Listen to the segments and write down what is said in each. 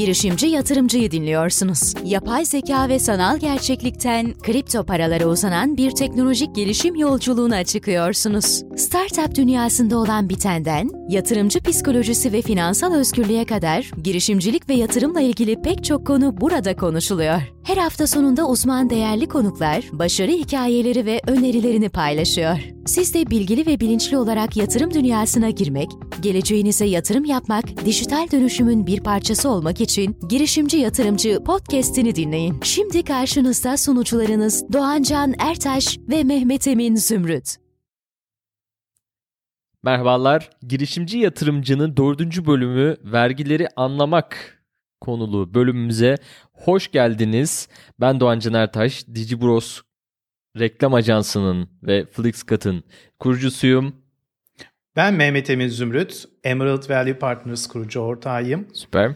Girişimci yatırımcıyı dinliyorsunuz. Yapay zeka ve sanal gerçeklikten kripto paralara uzanan bir teknolojik gelişim yolculuğuna çıkıyorsunuz. Startup dünyasında olan bitenden, yatırımcı psikolojisi ve finansal özgürlüğe kadar girişimcilik ve yatırımla ilgili pek çok konu burada konuşuluyor. Her hafta sonunda uzman değerli konuklar başarı hikayeleri ve önerilerini paylaşıyor. Siz de bilgili ve bilinçli olarak yatırım dünyasına girmek, geleceğinize yatırım yapmak, dijital dönüşümün bir parçası olmak için Girişimci Yatırımcı podcast'ini dinleyin. Şimdi karşınızda sunucularınız Doğancan Ertaş ve Mehmet Emin Zümrüt. Merhabalar, Girişimci Yatırımcının dördüncü bölümü Vergileri Anlamak konulu bölümümüze hoş geldiniz. Ben Doğan Can Ertaş, DigiBros reklam ajansının ve Flixcut'ın kurucusuyum. Ben Mehmet Emin Zümrüt, Emerald Value Partners kurucu ortağıyım. Süper.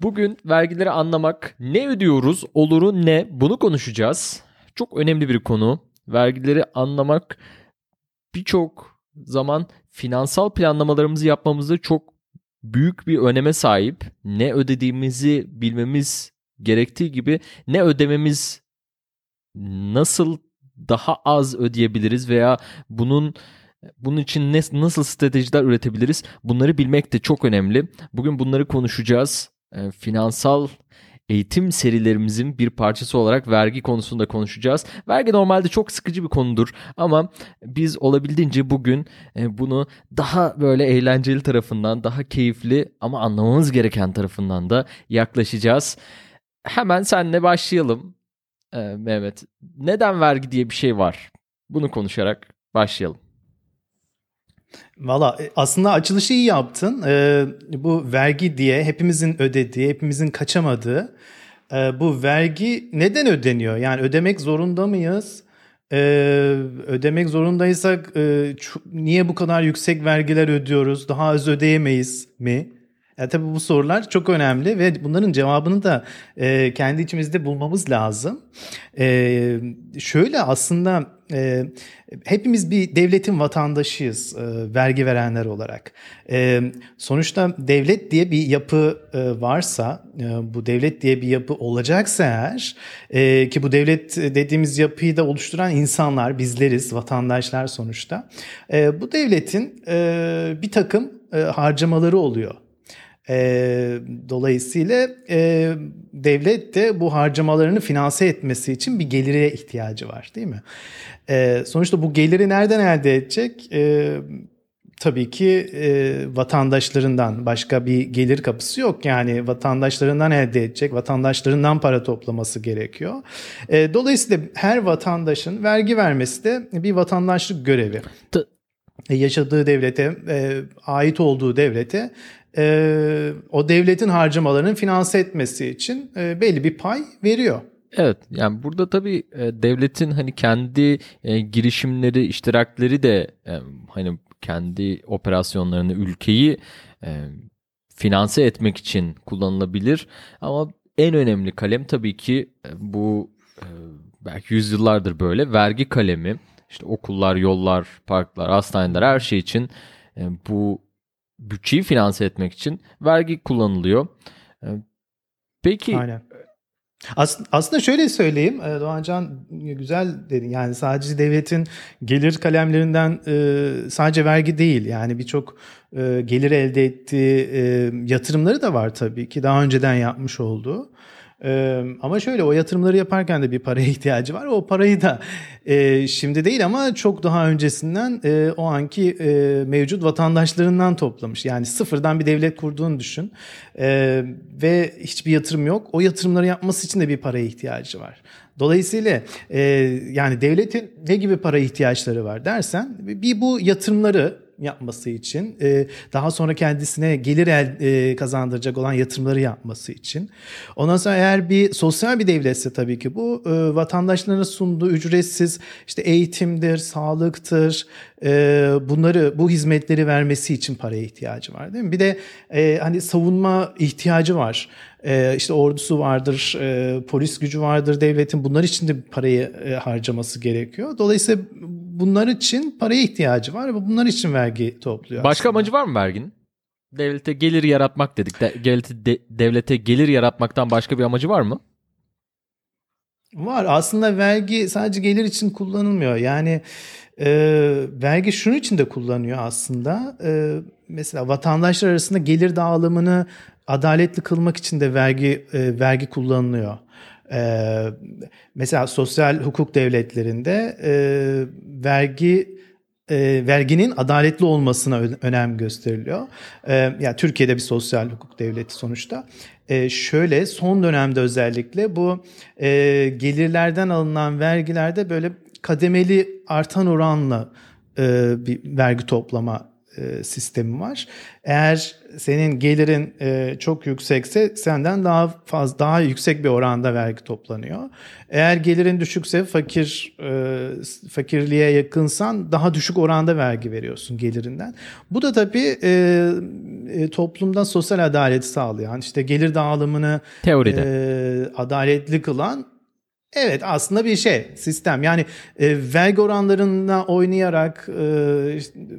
Bugün vergileri anlamak, ne ödüyoruz, oluru ne bunu konuşacağız. Çok önemli bir konu. Vergileri anlamak birçok zaman finansal planlamalarımızı yapmamızda çok büyük bir öneme sahip. Ne ödediğimizi bilmemiz gerektiği gibi ne ödememiz nasıl daha az ödeyebiliriz veya bunun bunun için ne, nasıl stratejiler üretebiliriz? Bunları bilmek de çok önemli. Bugün bunları konuşacağız. E, finansal eğitim serilerimizin bir parçası olarak vergi konusunda konuşacağız. Vergi normalde çok sıkıcı bir konudur ama biz olabildiğince bugün e, bunu daha böyle eğlenceli tarafından, daha keyifli ama anlamamız gereken tarafından da yaklaşacağız. Hemen senle başlayalım e, Mehmet. Neden vergi diye bir şey var? Bunu konuşarak başlayalım. Valla e, aslında açılışı iyi yaptın. Ee, bu vergi diye hepimizin ödediği, hepimizin kaçamadığı e, bu vergi neden ödeniyor? Yani ödemek zorunda mıyız? Ee, ödemek zorundaysak e, niye bu kadar yüksek vergiler ödüyoruz? Daha az ödeyemeyiz mi? Yani tabii bu sorular çok önemli ve bunların cevabını da e, kendi içimizde bulmamız lazım. E, şöyle aslında e, hepimiz bir devletin vatandaşıyız e, vergi verenler olarak. E, sonuçta devlet diye bir yapı e, varsa, e, bu devlet diye bir yapı olacaksa eğer e, ki bu devlet dediğimiz yapıyı da oluşturan insanlar, bizleriz, vatandaşlar sonuçta. E, bu devletin e, bir takım e, harcamaları oluyor. E, dolayısıyla e, devlet de bu harcamalarını finanse etmesi için bir gelire ihtiyacı var değil mi? E, sonuçta bu geliri nereden elde edecek? E, tabii ki e, vatandaşlarından başka bir gelir kapısı yok. Yani vatandaşlarından elde edecek, vatandaşlarından para toplaması gerekiyor. E, dolayısıyla her vatandaşın vergi vermesi de bir vatandaşlık görevi. T- yaşadığı devlete, e, ait olduğu devlete e, o devletin harcamalarını finanse etmesi için e, belli bir pay veriyor. Evet yani burada tabii e, devletin hani kendi e, girişimleri, iştirakleri de e, hani kendi operasyonlarını, ülkeyi finanse etmek için kullanılabilir. Ama en önemli kalem tabii ki bu belki yüzyıllardır böyle vergi kalemi. İşte okullar, yollar, parklar, hastaneler her şey için bu bütçeyi finanse etmek için vergi kullanılıyor. Ee, peki Aynen. aslında şöyle söyleyeyim e, Doğancan güzel dedin yani sadece devletin gelir kalemlerinden e, sadece vergi değil yani birçok e, gelir elde ettiği yatırımları da var tabii ki daha önceden yapmış olduğu. Ama şöyle o yatırımları yaparken de bir paraya ihtiyacı var. O parayı da e, şimdi değil ama çok daha öncesinden e, o anki e, mevcut vatandaşlarından toplamış. Yani sıfırdan bir devlet kurduğunu düşün e, ve hiçbir yatırım yok. O yatırımları yapması için de bir paraya ihtiyacı var. Dolayısıyla e, yani devletin ne gibi para ihtiyaçları var dersen bir bu yatırımları yapması için, e, daha sonra kendisine gelir el, e, kazandıracak olan yatırımları yapması için. Ondan sonra eğer bir sosyal bir devletse tabii ki bu e, vatandaşlarına sunduğu ücretsiz işte eğitimdir, sağlıktır, bunları bu hizmetleri vermesi için paraya ihtiyacı var değil mi? Bir de hani savunma ihtiyacı var. işte ordusu vardır, polis gücü vardır devletin. Bunlar için de parayı harcaması gerekiyor. Dolayısıyla bunlar için paraya ihtiyacı var ve bunlar için vergi topluyor. Başka aslında. amacı var mı verginin? devlete gelir yaratmak dedik. De, devlete, de, devlete gelir yaratmaktan başka bir amacı var mı? Var. Aslında vergi sadece gelir için kullanılmıyor. Yani e, vergi şunun için de kullanıyor aslında. E, mesela vatandaşlar arasında gelir dağılımını adaletli kılmak için de vergi e, vergi kullanılıyor. E, mesela sosyal hukuk devletlerinde e, vergi e, verginin adaletli olmasına önem gösteriliyor. E, yani Türkiye'de bir sosyal hukuk devleti sonuçta. E, şöyle son dönemde özellikle bu gelirlerden alınan vergilerde böyle kademeli artan oranla bir vergi toplama e, sistemi var. Eğer senin gelirin e, çok yüksekse senden daha fazla daha yüksek bir oranda vergi toplanıyor. Eğer gelirin düşükse fakir e, fakirliğe yakınsan daha düşük oranda vergi veriyorsun gelirinden. Bu da tabii e, e, toplumda sosyal adaleti sağlayan, işte gelir dağılımını teoride e, adaletli kılan Evet aslında bir şey sistem yani e, vergi oranlarına oynayarak e,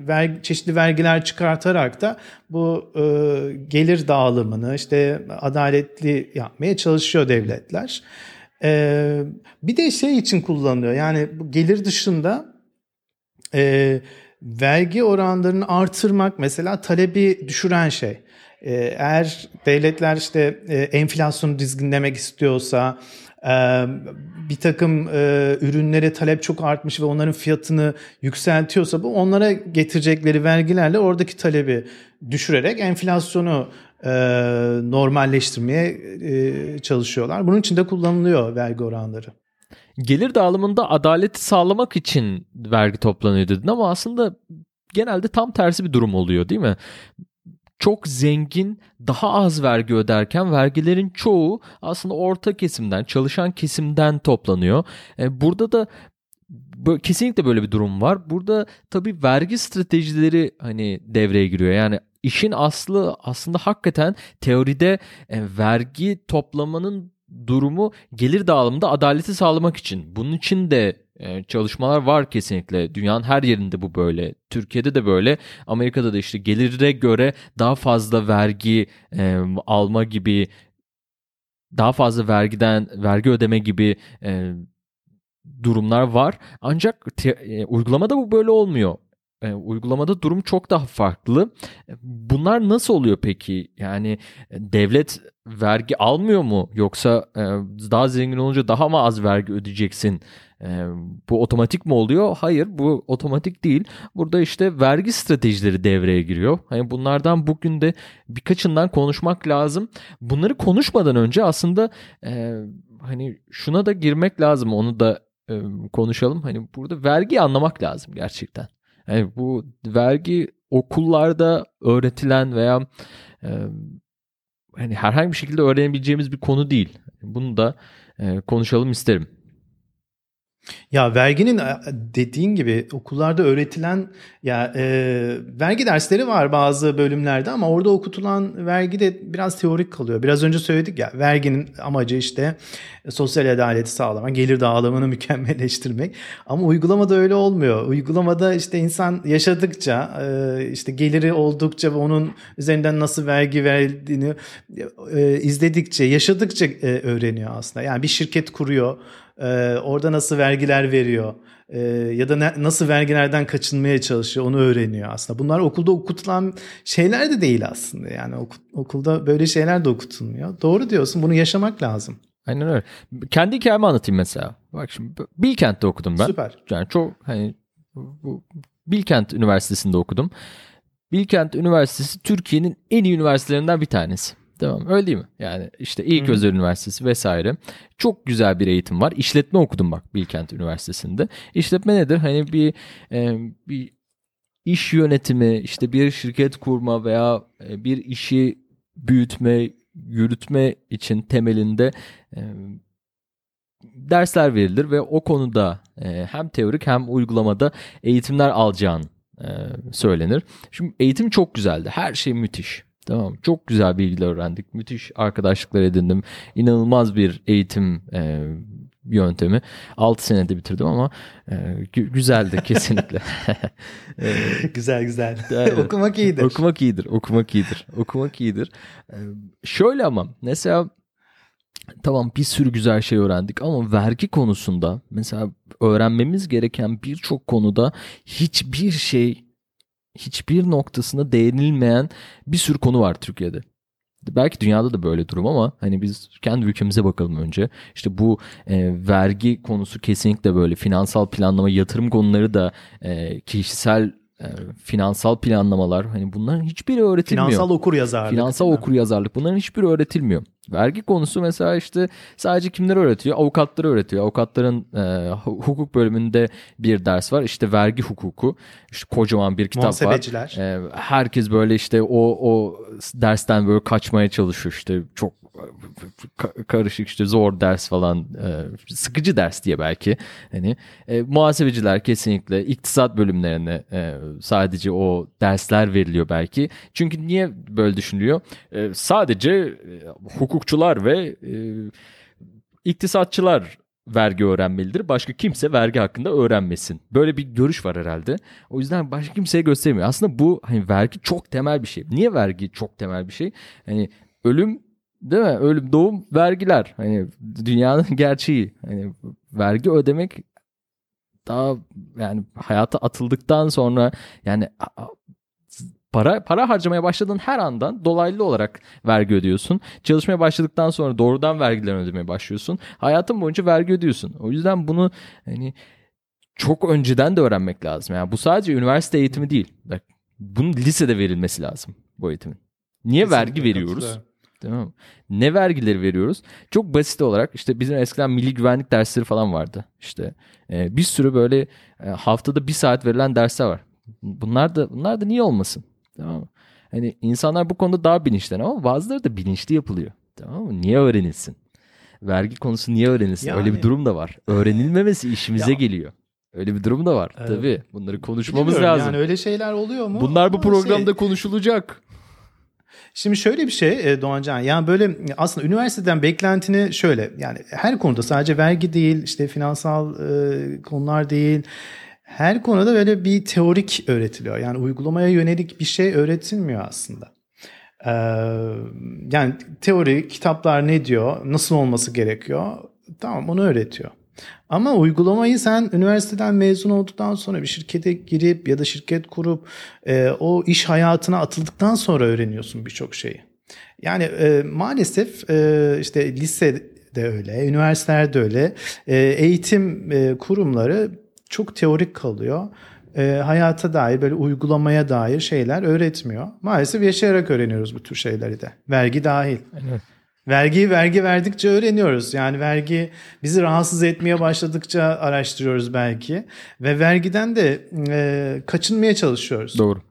ver, çeşitli vergiler çıkartarak da bu e, gelir dağılımını işte adaletli yapmaya çalışıyor devletler. E, bir de şey için kullanılıyor yani bu gelir dışında e, vergi oranlarını artırmak mesela talebi düşüren şey. E, eğer devletler işte e, enflasyonu dizginlemek istiyorsa bir takım ürünlere talep çok artmış ve onların fiyatını yükseltiyorsa bu onlara getirecekleri vergilerle oradaki talebi düşürerek enflasyonu e, normalleştirmeye çalışıyorlar. Bunun için de kullanılıyor vergi oranları. Gelir dağılımında adaleti sağlamak için vergi toplanıyor dedin ama aslında genelde tam tersi bir durum oluyor değil mi? Çok zengin daha az vergi öderken vergilerin çoğu aslında orta kesimden, çalışan kesimden toplanıyor. E, burada da kesinlikle böyle bir durum var. Burada tabii vergi stratejileri hani devreye giriyor. Yani işin aslı aslında hakikaten teoride e, vergi toplamanın durumu gelir dağılımında adaleti sağlamak için. Bunun için de çalışmalar var kesinlikle. Dünyanın her yerinde bu böyle. Türkiye'de de böyle. Amerika'da da işte gelire göre daha fazla vergi e, alma gibi daha fazla vergiden vergi ödeme gibi e, durumlar var. Ancak te, e, uygulamada bu böyle olmuyor. E, uygulamada durum çok daha farklı. Bunlar nasıl oluyor peki? Yani devlet vergi almıyor mu? Yoksa e, daha zengin olunca daha mı az vergi ödeyeceksin? E, bu otomatik mi oluyor? Hayır bu otomatik değil. Burada işte vergi stratejileri devreye giriyor. Hani bunlardan bugün de birkaçından konuşmak lazım. Bunları konuşmadan önce aslında e, hani şuna da girmek lazım. Onu da e, konuşalım. Hani burada vergi anlamak lazım gerçekten. Yani bu vergi okullarda öğretilen veya e, hani herhangi bir şekilde öğrenebileceğimiz bir konu değil. Bunu da e, konuşalım isterim. Ya verginin dediğin gibi okullarda öğretilen ya e, vergi dersleri var bazı bölümlerde ama orada okutulan vergi de biraz teorik kalıyor. Biraz önce söyledik ya verginin amacı işte sosyal adaleti sağlamak, gelir dağılımını mükemmelleştirmek. Ama uygulamada öyle olmuyor. Uygulamada işte insan yaşadıkça e, işte geliri oldukça ve onun üzerinden nasıl vergi verildiğini e, izledikçe, yaşadıkça e, öğreniyor aslında. Yani bir şirket kuruyor e, orada nasıl vergiler veriyor e, ya da ne, nasıl vergilerden kaçınmaya çalışıyor onu öğreniyor aslında. Bunlar okulda okutulan şeyler de değil aslında yani ok, okulda böyle şeyler de okutulmuyor. Doğru diyorsun bunu yaşamak lazım. Aynen öyle. Kendi hikayemi anlatayım mesela. Bak şimdi Bilkent'te okudum ben. Süper. Yani çok hani bu Bilkent Üniversitesi'nde okudum. Bilkent Üniversitesi Türkiye'nin en iyi üniversitelerinden bir tanesi. Tamam öyle değil mi? Yani işte ilk özel üniversitesi vesaire. Çok güzel bir eğitim var. İşletme okudum bak Bilkent Üniversitesi'nde. İşletme nedir? Hani bir e, bir iş yönetimi, işte bir şirket kurma veya e, bir işi büyütme, yürütme için temelinde e, dersler verilir ve o konuda e, hem teorik hem uygulamada eğitimler alacağın e, söylenir. Şimdi eğitim çok güzeldi. Her şey müthiş. Tamam. Çok güzel bilgiler öğrendik. Müthiş arkadaşlıklar edindim. İnanılmaz bir eğitim e, yöntemi. 6 senede bitirdim ama e, gü- güzeldi kesinlikle. E, güzel güzel. Evet. Okumak iyidir. Okumak iyidir. Okumak iyidir. Okumak iyidir. Ee, şöyle ama mesela tamam bir sürü güzel şey öğrendik ama vergi konusunda mesela öğrenmemiz gereken birçok konuda hiçbir şey hiçbir noktasında değinilmeyen bir sürü konu var Türkiye'de. Belki dünyada da böyle durum ama hani biz kendi ülkemize bakalım önce. İşte bu e, vergi konusu kesinlikle böyle finansal planlama, yatırım konuları da e, kişisel e, finansal planlamalar hani bunların hiçbiri öğretilmiyor. Finansal okur yazarlık. Finansal okur yazarlık bunların hiçbiri öğretilmiyor. Vergi konusu mesela işte sadece kimleri öğretiyor? Avukatları öğretiyor. Avukatların e, hukuk bölümünde bir ders var. İşte vergi hukuku. İşte kocaman bir kitap var. E, herkes böyle işte o o dersten böyle kaçmaya çalışıyor. İşte çok karışık işte zor ders falan e, sıkıcı ders diye belki hani e, muhasebeciler kesinlikle iktisat bölümlerine e, sadece o dersler veriliyor belki çünkü niye böyle düşünülüyor E, sadece e, hukukçular ve e, iktisatçılar vergi öğrenmelidir. Başka kimse vergi hakkında öğrenmesin. Böyle bir görüş var herhalde. O yüzden başka kimseye göstermiyor. Aslında bu hani vergi çok temel bir şey. Niye vergi çok temel bir şey? Hani ölüm değil mi? Ölüm, doğum, vergiler. Hani dünyanın gerçeği. Hani vergi ödemek daha yani hayata atıldıktan sonra yani para para harcamaya başladığın her andan dolaylı olarak vergi ödüyorsun. Çalışmaya başladıktan sonra doğrudan vergilerini ödemeye başlıyorsun. Hayatın boyunca vergi ödüyorsun. O yüzden bunu hani çok önceden de öğrenmek lazım. Yani bu sadece üniversite eğitimi değil. Bak bunun lisede verilmesi lazım bu eğitimin. Niye Kesinlikle vergi veriyoruz? katılıyorum. Tamam mı? Ne vergileri veriyoruz? Çok basit olarak işte bizim eskiden milli güvenlik dersleri falan vardı. İşte e, bir sürü böyle e, haftada bir saat verilen dersler var. Bunlar da bunlar da niye olmasın? Tamam mı? Hani insanlar bu konuda daha bilinçli ama bazıları da bilinçli yapılıyor. Tamam mı? Niye öğrenilsin? Vergi konusu niye öğrenilsin? Öyle Yani- bir durum da var. Öğrenilmemesi işimize Ya- geliyor. Öyle bir durum da var. Evet. Tabii. Bunları konuşmamız Bilmiyorum lazım. Yani öyle şeyler oluyor mu? Bunlar bu programda şey- konuşulacak. Şimdi şöyle bir şey e, Doğancan yani böyle aslında üniversiteden beklentini şöyle yani her konuda sadece vergi değil işte finansal e, konular değil her konuda böyle bir teorik öğretiliyor. Yani uygulamaya yönelik bir şey öğretilmiyor aslında. Ee, yani teori kitaplar ne diyor nasıl olması gerekiyor tamam onu öğretiyor. Ama uygulamayı sen üniversiteden mezun olduktan sonra bir şirkete girip ya da şirket kurup e, o iş hayatına atıldıktan sonra öğreniyorsun birçok şeyi. Yani e, maalesef e, işte lisede öyle, üniversitelerde öyle, e, eğitim e, kurumları çok teorik kalıyor. E, hayata dair böyle uygulamaya dair şeyler öğretmiyor. Maalesef yaşayarak öğreniyoruz bu tür şeyleri de. Vergi dahil. Evet. Vergi vergi verdikçe öğreniyoruz. Yani vergi bizi rahatsız etmeye başladıkça araştırıyoruz belki ve vergiden de e, kaçınmaya çalışıyoruz. Doğru.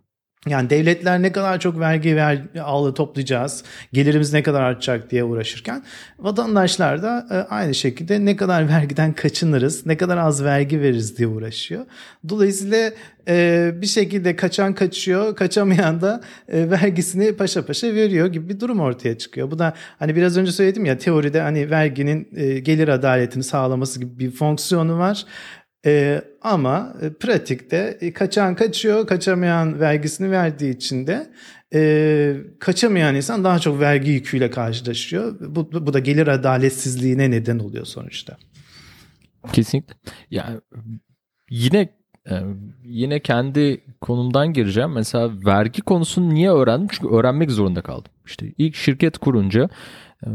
Yani devletler ne kadar çok vergi ver, al toplayacağız, gelirimiz ne kadar artacak diye uğraşırken vatandaşlar da e, aynı şekilde ne kadar vergiden kaçınırız, ne kadar az vergi veririz diye uğraşıyor. Dolayısıyla e, bir şekilde kaçan kaçıyor, kaçamayan da e, vergisini paşa paşa veriyor gibi bir durum ortaya çıkıyor. Bu da hani biraz önce söyledim ya teoride hani verginin gelir adaletini sağlaması gibi bir fonksiyonu var. Ee, ama e, pratikte e, kaçan kaçıyor, kaçamayan vergisini verdiği için de e, kaçamayan insan daha çok vergi yüküyle karşılaşıyor. Bu, bu da gelir adaletsizliğine neden oluyor sonuçta. Kesinlikle. Yani yine e, yine kendi konumdan gireceğim. Mesela vergi konusunu niye öğrendim? Çünkü öğrenmek zorunda kaldım. İşte ilk şirket kurunca e,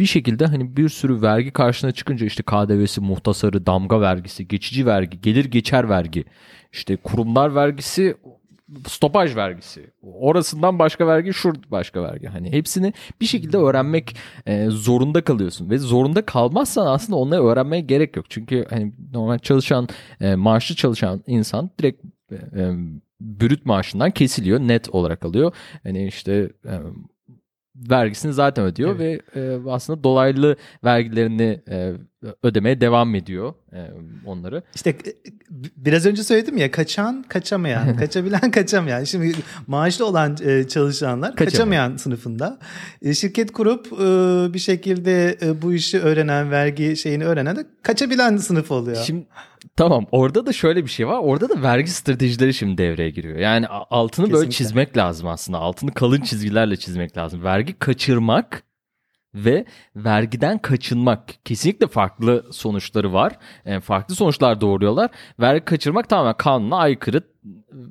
bir şekilde hani bir sürü vergi karşına çıkınca işte KDV'si, muhtasarı, damga vergisi, geçici vergi, gelir geçer vergi, işte kurumlar vergisi, stopaj vergisi, orasından başka vergi, şur başka vergi. Hani hepsini bir şekilde öğrenmek e, zorunda kalıyorsun ve zorunda kalmazsan aslında onları öğrenmeye gerek yok. Çünkü hani normal çalışan, e, maaşlı çalışan insan direkt e, brüt maaşından kesiliyor, net olarak alıyor. Hani işte vergisini zaten ödüyor ve e, aslında dolaylı vergilerini e, ödemeye devam ediyor e, onları. İşte e, biraz önce söyledim ya kaçan kaçamayan, kaçabilen kaçamayan. Şimdi maaşlı olan e, çalışanlar kaçamayan, kaçamayan sınıfında. E, şirket kurup bir şekilde bu işi öğrenen, vergi şeyini öğrenen de kaçabilen sınıf oluyor. Şimdi Tamam orada da şöyle bir şey var. Orada da vergi stratejileri şimdi devreye giriyor. Yani altını Kesinlikle. böyle çizmek lazım aslında. Altını kalın çizgilerle çizmek lazım. Vergi kaçırmak ve vergiden kaçınmak kesinlikle farklı sonuçları var. Yani e, farklı sonuçlar doğuruyorlar. Vergi kaçırmak tamamen kanuna aykırı.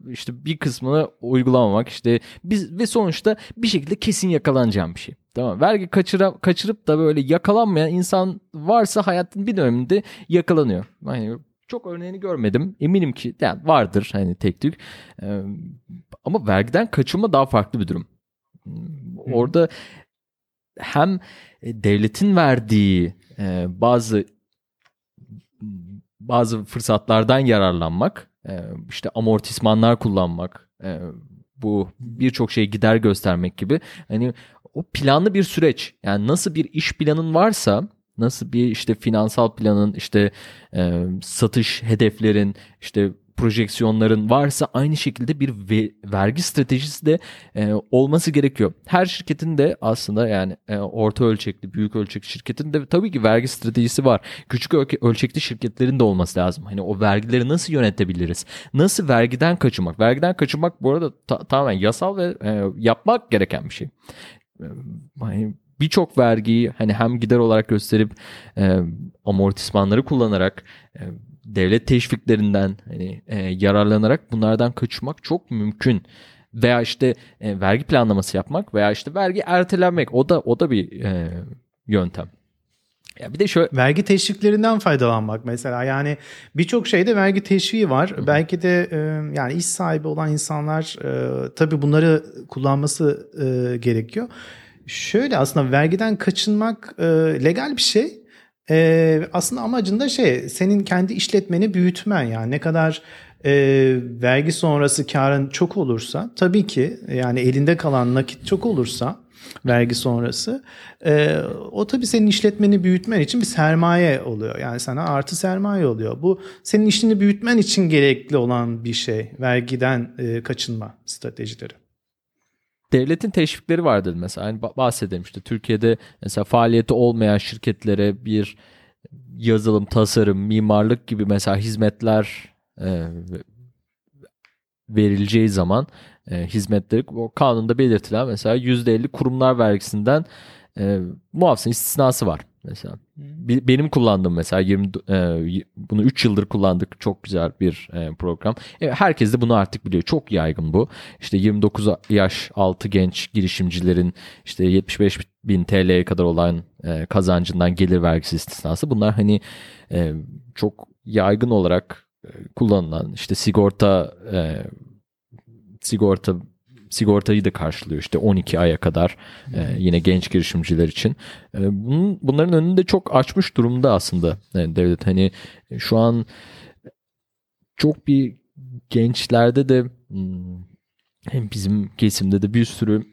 İşte bir kısmını uygulamamak işte biz ve sonuçta bir şekilde kesin yakalanacağım bir şey. Tamam. Vergi kaçıra, kaçırıp da böyle yakalanmayan insan varsa hayatın bir döneminde yakalanıyor. Yani çok örneğini görmedim. Eminim ki yani vardır hani tek tük. Ee, ama vergiden kaçınma daha farklı bir durum. Orada hem e, devletin verdiği e, bazı bazı fırsatlardan yararlanmak, e, işte amortismanlar kullanmak, bu birçok şey gider göstermek gibi hani o planlı bir süreç. Yani nasıl bir iş planın varsa nasıl bir işte finansal planın işte satış hedeflerin işte projeksiyonların varsa aynı şekilde bir ve, vergi stratejisi de e, olması gerekiyor. Her şirketin de aslında yani e, orta ölçekli, büyük ölçekli şirketin de tabii ki vergi stratejisi var. Küçük ölçekli şirketlerin de olması lazım. Hani o vergileri nasıl yönetebiliriz? Nasıl vergiden kaçınmak? Vergiden kaçınmak bu arada ta- tamamen yasal ve e, yapmak gereken bir şey. E, hani birçok vergiyi hani hem gider olarak gösterip e, amortismanları kullanarak e, devlet teşviklerinden hani e, yararlanarak bunlardan kaçmak çok mümkün veya işte e, vergi planlaması yapmak veya işte vergi ertelenmek o da o da bir e, yöntem. Ya bir de şöyle vergi teşviklerinden faydalanmak mesela yani birçok şeyde vergi teşviği var. Hı. Belki de e, yani iş sahibi olan insanlar e, tabii bunları kullanması e, gerekiyor. Şöyle aslında vergiden kaçınmak e, legal bir şey. E, aslında amacında şey senin kendi işletmeni büyütmen yani ne kadar e, vergi sonrası karın çok olursa tabii ki yani elinde kalan nakit çok olursa vergi sonrası e, o tabii senin işletmeni büyütmen için bir sermaye oluyor. Yani sana artı sermaye oluyor. Bu senin işini büyütmen için gerekli olan bir şey vergiden e, kaçınma stratejileri devletin teşvikleri vardır mesela. Hani bahsedelim işte Türkiye'de mesela faaliyeti olmayan şirketlere bir yazılım, tasarım, mimarlık gibi mesela hizmetler e, verileceği zaman e, hizmetleri o kanunda belirtilen mesela %50 kurumlar vergisinden e, muafsın istisnası var mesela. Benim kullandığım mesela 20 e, bunu 3 yıldır kullandık. Çok güzel bir e, program. E, herkes de bunu artık biliyor. Çok yaygın bu. İşte 29 yaş altı genç girişimcilerin işte 75 bin TL'ye kadar olan e, kazancından gelir vergisi istisnası. Bunlar hani e, çok yaygın olarak e, kullanılan işte sigorta e, sigorta sigortayı da karşılıyor işte 12 aya kadar e, yine genç girişimciler için. E, bunun, bunların önünde çok açmış durumda aslında yani devlet. Hani e, şu an çok bir gençlerde de hmm, hem bizim kesimde de bir sürü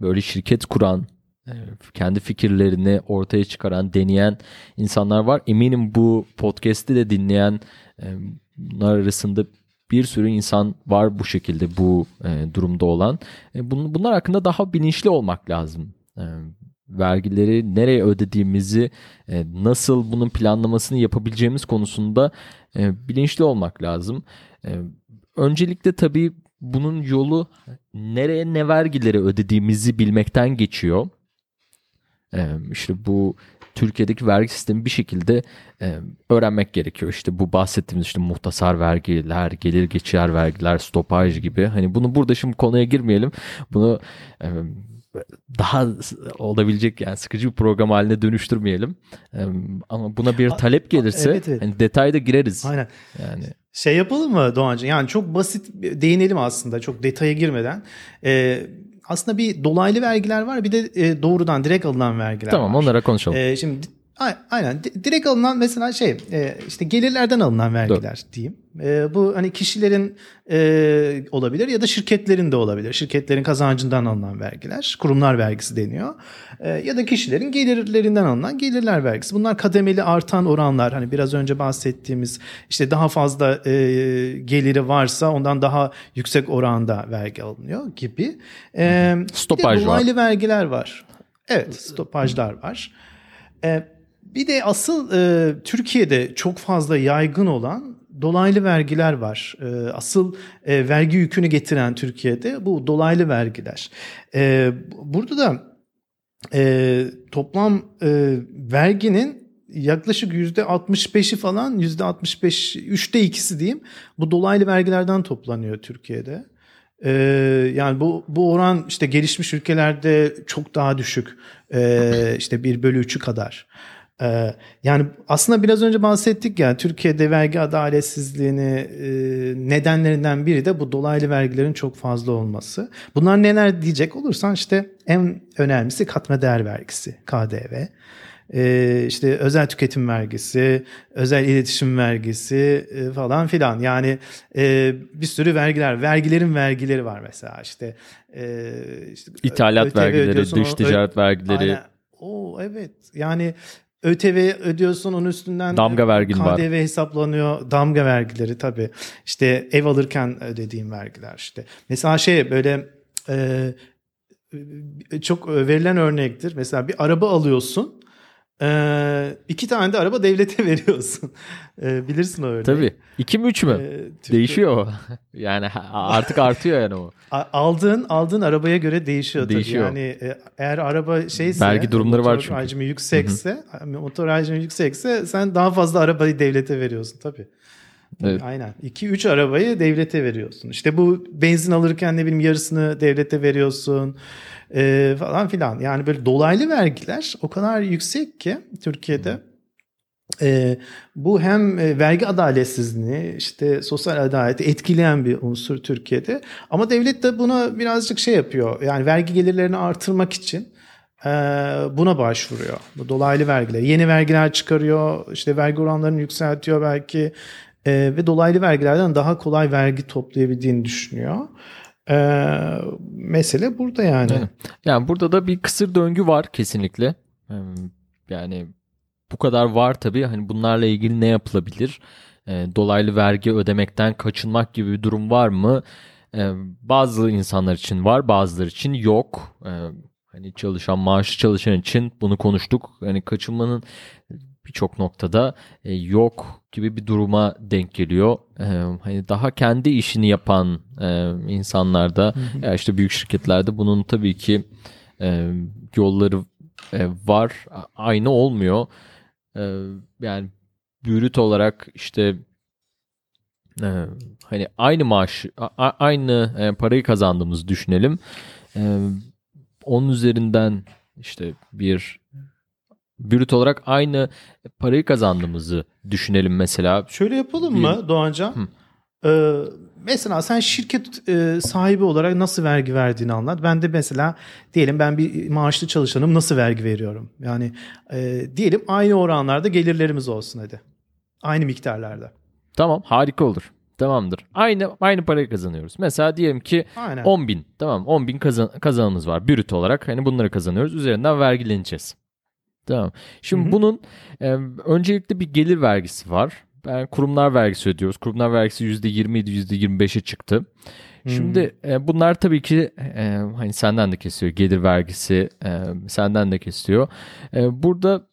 böyle şirket kuran e, kendi fikirlerini ortaya çıkaran, deneyen insanlar var. Eminim bu podcast'i de dinleyen e, bunlar arasında bir sürü insan var bu şekilde bu e, durumda olan. E, bun, bunlar hakkında daha bilinçli olmak lazım. E, vergileri nereye ödediğimizi, e, nasıl bunun planlamasını yapabileceğimiz konusunda e, bilinçli olmak lazım. E, öncelikle tabii bunun yolu nereye ne vergileri ödediğimizi bilmekten geçiyor. E, işte bu Türkiye'deki vergi sistemi bir şekilde e, öğrenmek gerekiyor. İşte bu bahsettiğimiz işte muhtasar vergiler, gelir geçer vergiler, stopaj gibi. Hani bunu burada şimdi konuya girmeyelim. Bunu e, daha olabilecek yani sıkıcı bir program haline dönüştürmeyelim. E, ama buna bir talep gelirse evet, evet. Hani detayda gireriz. Aynen. Yani şey yapalım mı Doğancı? Yani çok basit değinelim aslında çok detaya girmeden. Ee, aslında bir dolaylı vergiler var bir de e, doğrudan direkt alınan vergiler tamam, var. Onlara konuşalım. E, şimdi Aynen. Direkt alınan mesela şey e, işte gelirlerden alınan vergiler Doğru. diyeyim. E, bu hani kişilerin e, olabilir ya da şirketlerin de olabilir. Şirketlerin kazancından alınan vergiler. Kurumlar vergisi deniyor. Ya da kişilerin gelirlerinden alınan gelirler vergisi. Bunlar kademeli artan oranlar. Hani biraz önce bahsettiğimiz işte daha fazla geliri varsa ondan daha yüksek oranda vergi alınıyor gibi. Stopaj dolaylı var. vergiler var. Evet stopajlar var. Evet bir de asıl e, Türkiye'de çok fazla yaygın olan dolaylı vergiler var. E, asıl e, vergi yükünü getiren Türkiye'de bu dolaylı vergiler. E, burada da e, toplam e, verginin yaklaşık yüzde 65'i falan yüzde 65 üçte ikisi diyeyim bu dolaylı vergilerden toplanıyor Türkiye'de. Ee, yani bu bu oran işte gelişmiş ülkelerde çok daha düşük. Ee, işte 1 bölü 3'ü kadar. Ee, yani aslında biraz önce bahsettik ya Türkiye'de vergi adaletsizliğini e, nedenlerinden biri de bu dolaylı vergilerin çok fazla olması. Bunlar neler diyecek olursan işte en önemlisi katma değer vergisi KDV. Ee, işte özel tüketim vergisi, özel iletişim vergisi e, falan filan. Yani e, bir sürü vergiler, vergilerin vergileri var mesela işte. E, işte İthalat vergileri, dış ticaret vergileri. Aynen. Oo evet. Yani ÖTV ödüyorsun onun üstünden damga vergin KDV var. Hesaplanıyor. Damga vergileri tabii. İşte ev alırken ödediğim vergiler işte. Mesela şey böyle e, çok verilen örnektir. Mesela bir araba alıyorsun. Ee, iki tane de araba devlete veriyorsun. Ee, bilirsin o örneği. Tabii. İki mi üç mü? Ee, Türkiye... Değişiyor o. yani artık artıyor yani o. Aldığın aldığın arabaya göre değişiyor, değişiyor. tabii. Yani e, eğer araba şeyse vergi durumları var çünkü. Hacmi yüksekse, Hı-hı. motor hacmi yüksekse sen daha fazla arabayı devlete veriyorsun tabii. Evet. Aynen. 2-3 arabayı devlete veriyorsun. İşte bu benzin alırken ne bileyim yarısını devlete veriyorsun e, falan filan. Yani böyle dolaylı vergiler o kadar yüksek ki Türkiye'de. E, bu hem e, vergi adaletsizliğini işte sosyal adaleti etkileyen bir unsur Türkiye'de. Ama devlet de buna birazcık şey yapıyor. Yani vergi gelirlerini artırmak için e, buna başvuruyor. Bu dolaylı vergiler. Yeni vergiler çıkarıyor. işte vergi oranlarını yükseltiyor belki. E, ve dolaylı vergilerden daha kolay vergi toplayabildiğini düşünüyor. Ee, mesele burada yani. yani. Yani burada da bir kısır döngü var kesinlikle. Yani bu kadar var tabii. Hani bunlarla ilgili ne yapılabilir? Ee, dolaylı vergi ödemekten kaçınmak gibi bir durum var mı? Ee, bazı insanlar için var, bazıları için yok. Ee, hani çalışan, maaşlı çalışan için bunu konuştuk. Hani kaçınmanın birçok noktada e, yok gibi bir duruma denk geliyor. E, hani daha kendi işini yapan e, insanlarda ya işte büyük şirketlerde bunun tabii ki e, yolları e, var. Aynı olmuyor. E, yani bürüt olarak işte e, hani aynı maaş a, aynı e, parayı kazandığımızı düşünelim. E, onun üzerinden işte bir brüt olarak aynı parayı kazandığımızı düşünelim mesela. Şöyle yapalım mı Doğancan? Ee, mesela sen şirket e, sahibi olarak nasıl vergi verdiğini anlat. Ben de mesela diyelim ben bir maaşlı çalışanım nasıl vergi veriyorum? Yani e, diyelim aynı oranlarda gelirlerimiz olsun hadi. Aynı miktarlarda. Tamam harika olur. Tamamdır. Aynı aynı parayı kazanıyoruz. Mesela diyelim ki Aynen. 10 bin. Tamam 10 bin kazan, kazanımız var. Brüt olarak. Hani bunları kazanıyoruz. Üzerinden vergileneceğiz. Tamam. Şimdi Hı-hı. bunun e, öncelikle bir gelir vergisi var. Yani kurumlar vergisi ödüyoruz. Kurumlar vergisi %20 idi %25'e çıktı. Hmm. Şimdi e, bunlar tabii ki e, hani senden de kesiyor gelir vergisi e, senden de kesiyor. E, burada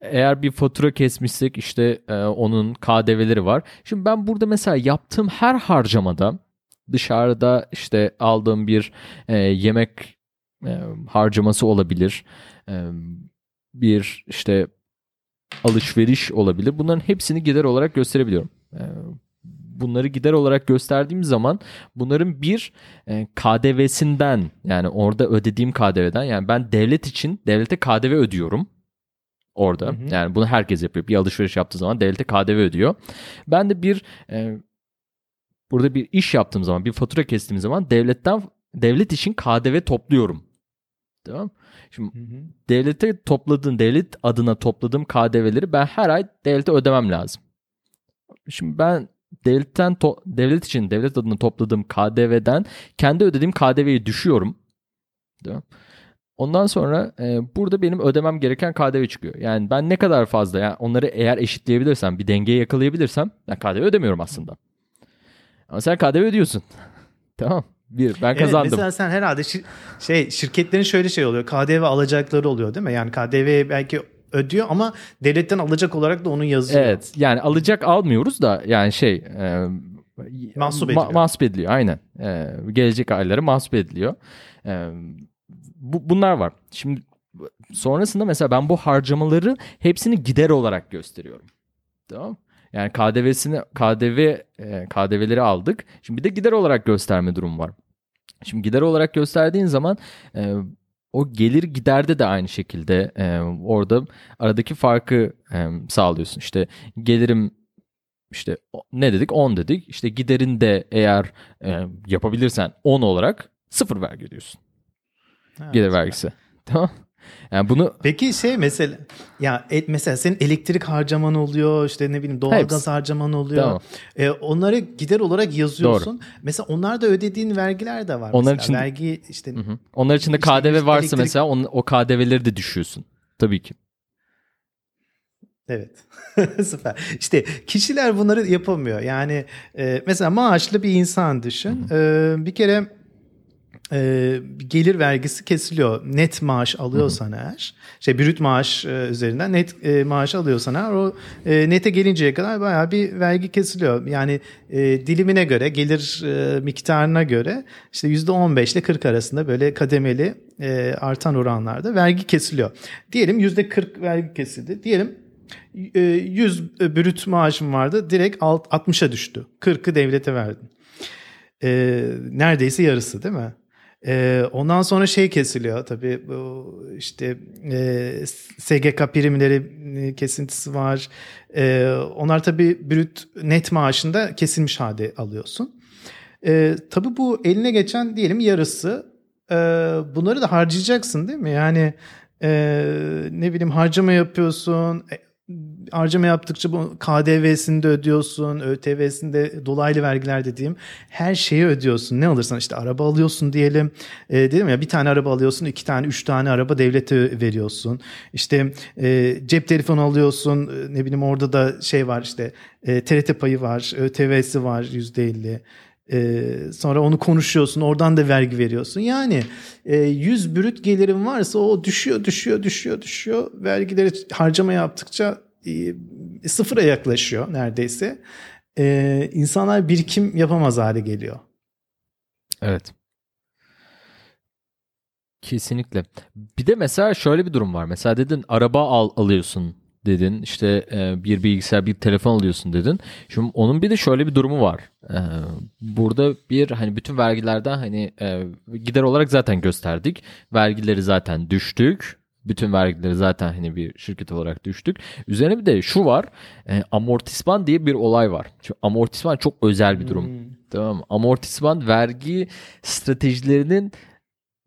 eğer bir fatura kesmişsek işte e, onun KDV'leri var. Şimdi ben burada mesela yaptığım her harcamada dışarıda işte aldığım bir e, yemek e, harcaması olabilir. E, bir işte alışveriş olabilir. Bunların hepsini gider olarak gösterebiliyorum. Ee, bunları gider olarak gösterdiğim zaman bunların bir e, KDV'sinden yani orada ödediğim KDV'den yani ben devlet için devlete KDV ödüyorum orada. Hı hı. Yani bunu herkes yapıyor. Bir alışveriş yaptığı zaman devlete KDV ödüyor. Ben de bir e, burada bir iş yaptığım zaman, bir fatura kestiğim zaman devletten devlet için KDV topluyorum. Tamam. Şimdi devlete topladığın, devlet adına topladığım KDV'leri ben her ay devlete ödemem lazım. Şimdi ben devletten to- devlet için devlet adına topladığım KDV'den kendi ödediğim KDV'yi düşüyorum. Değil mi? Ondan sonra e, burada benim ödemem gereken KDV çıkıyor. Yani ben ne kadar fazla yani onları eğer eşitleyebilirsem, bir dengeye yakalayabilirsem ben KDV ödemiyorum aslında. Ama sen KDV ödüyorsun. tamam. Bir ben Evet, kazandım. mesela sen herhalde şir- şey şirketlerin şöyle şey oluyor. KDV alacakları oluyor değil mi? Yani KDV belki ödüyor ama devletten alacak olarak da onu yazıyor. Evet yani alacak almıyoruz da yani şey e, Mahsup ma- ediliyor. mahsup ediliyor aynen. E, gelecek ayları mahsup ediliyor. E, bu, bunlar var. Şimdi sonrasında mesela ben bu harcamaları hepsini gider olarak gösteriyorum. Tamam Yani KDV'sini KDV e, KDV'leri aldık. Şimdi bir de gider olarak gösterme durumu var. Şimdi gider olarak gösterdiğin zaman e, o gelir giderde de aynı şekilde e, orada aradaki farkı e, sağlıyorsun. İşte gelirim işte ne dedik 10 dedik. İşte giderin de eğer e, yapabilirsen 10 olarak sıfır vergi ödüyorsun. Evet. Gelir vergisi. Tamam. Yani bunu Peki şey mesela ya e- mesela senin elektrik harcaman oluyor işte ne bileyim doğalgaz Hepsi. harcaman oluyor. Tamam. E, onları gider olarak yazıyorsun. Mesela onlarda ödediğin vergiler de var. Onlar için- vergi işte Hı hı. onlar içinde İşte KDV yüz- varsa elektrik- mesela onun, o KDV'leri de düşüyorsun. Tabii ki. Evet. Süper. İşte kişiler bunları yapamıyor. Yani e, mesela maaşlı bir insan düşün. E, bir kere e, gelir vergisi kesiliyor. Net maaş alıyorsan eğer, şey brüt maaş e, üzerinden net e, maaş alıyorsan eğer o e, nete gelinceye kadar bayağı bir vergi kesiliyor. Yani e, dilimine göre, gelir e, miktarına göre işte %15 ile 40 arasında böyle kademeli e, artan oranlarda vergi kesiliyor. Diyelim %40 vergi kesildi. Diyelim e, 100 brüt maaşım vardı. Direkt alt- 60'a düştü. 40'ı devlete verdin. E, neredeyse yarısı değil mi? E, ondan sonra şey kesiliyor tabii bu işte e, SGK primleri kesintisi var. E, onlar tabii brüt net maaşında kesilmiş halde alıyorsun. E, tabii bu eline geçen diyelim yarısı. E, bunları da harcayacaksın değil mi? Yani e, ne bileyim harcama yapıyorsun. E, harcama yaptıkça bu KDV'sini de ödüyorsun, ÖTV'sini dolaylı vergiler dediğim her şeyi ödüyorsun. Ne alırsan işte araba alıyorsun diyelim. E, dedim ya bir tane araba alıyorsun, iki tane, üç tane araba devlete veriyorsun. İşte e, cep telefonu alıyorsun, e, ne bileyim orada da şey var işte e, TRT payı var, ÖTV'si var yüzde elli. Ee, sonra onu konuşuyorsun oradan da vergi veriyorsun. Yani e, 100 brüt gelirin varsa o düşüyor düşüyor düşüyor düşüyor. Vergileri harcama yaptıkça e, sıfıra yaklaşıyor neredeyse. Ee, insanlar birikim yapamaz hale geliyor. Evet. Kesinlikle. Bir de mesela şöyle bir durum var. Mesela dedin araba al alıyorsun dedin. İşte e, bir bilgisayar, bir telefon alıyorsun dedin. Şimdi onun bir de şöyle bir durumu var. E, burada bir hani bütün vergilerden hani e, gider olarak zaten gösterdik. Vergileri zaten düştük. Bütün vergileri zaten hani bir şirket olarak düştük. Üzerine bir de şu var. E, amortisman diye bir olay var. Şu amortisman çok özel bir durum. Tamam mı? Amortisman vergi stratejilerinin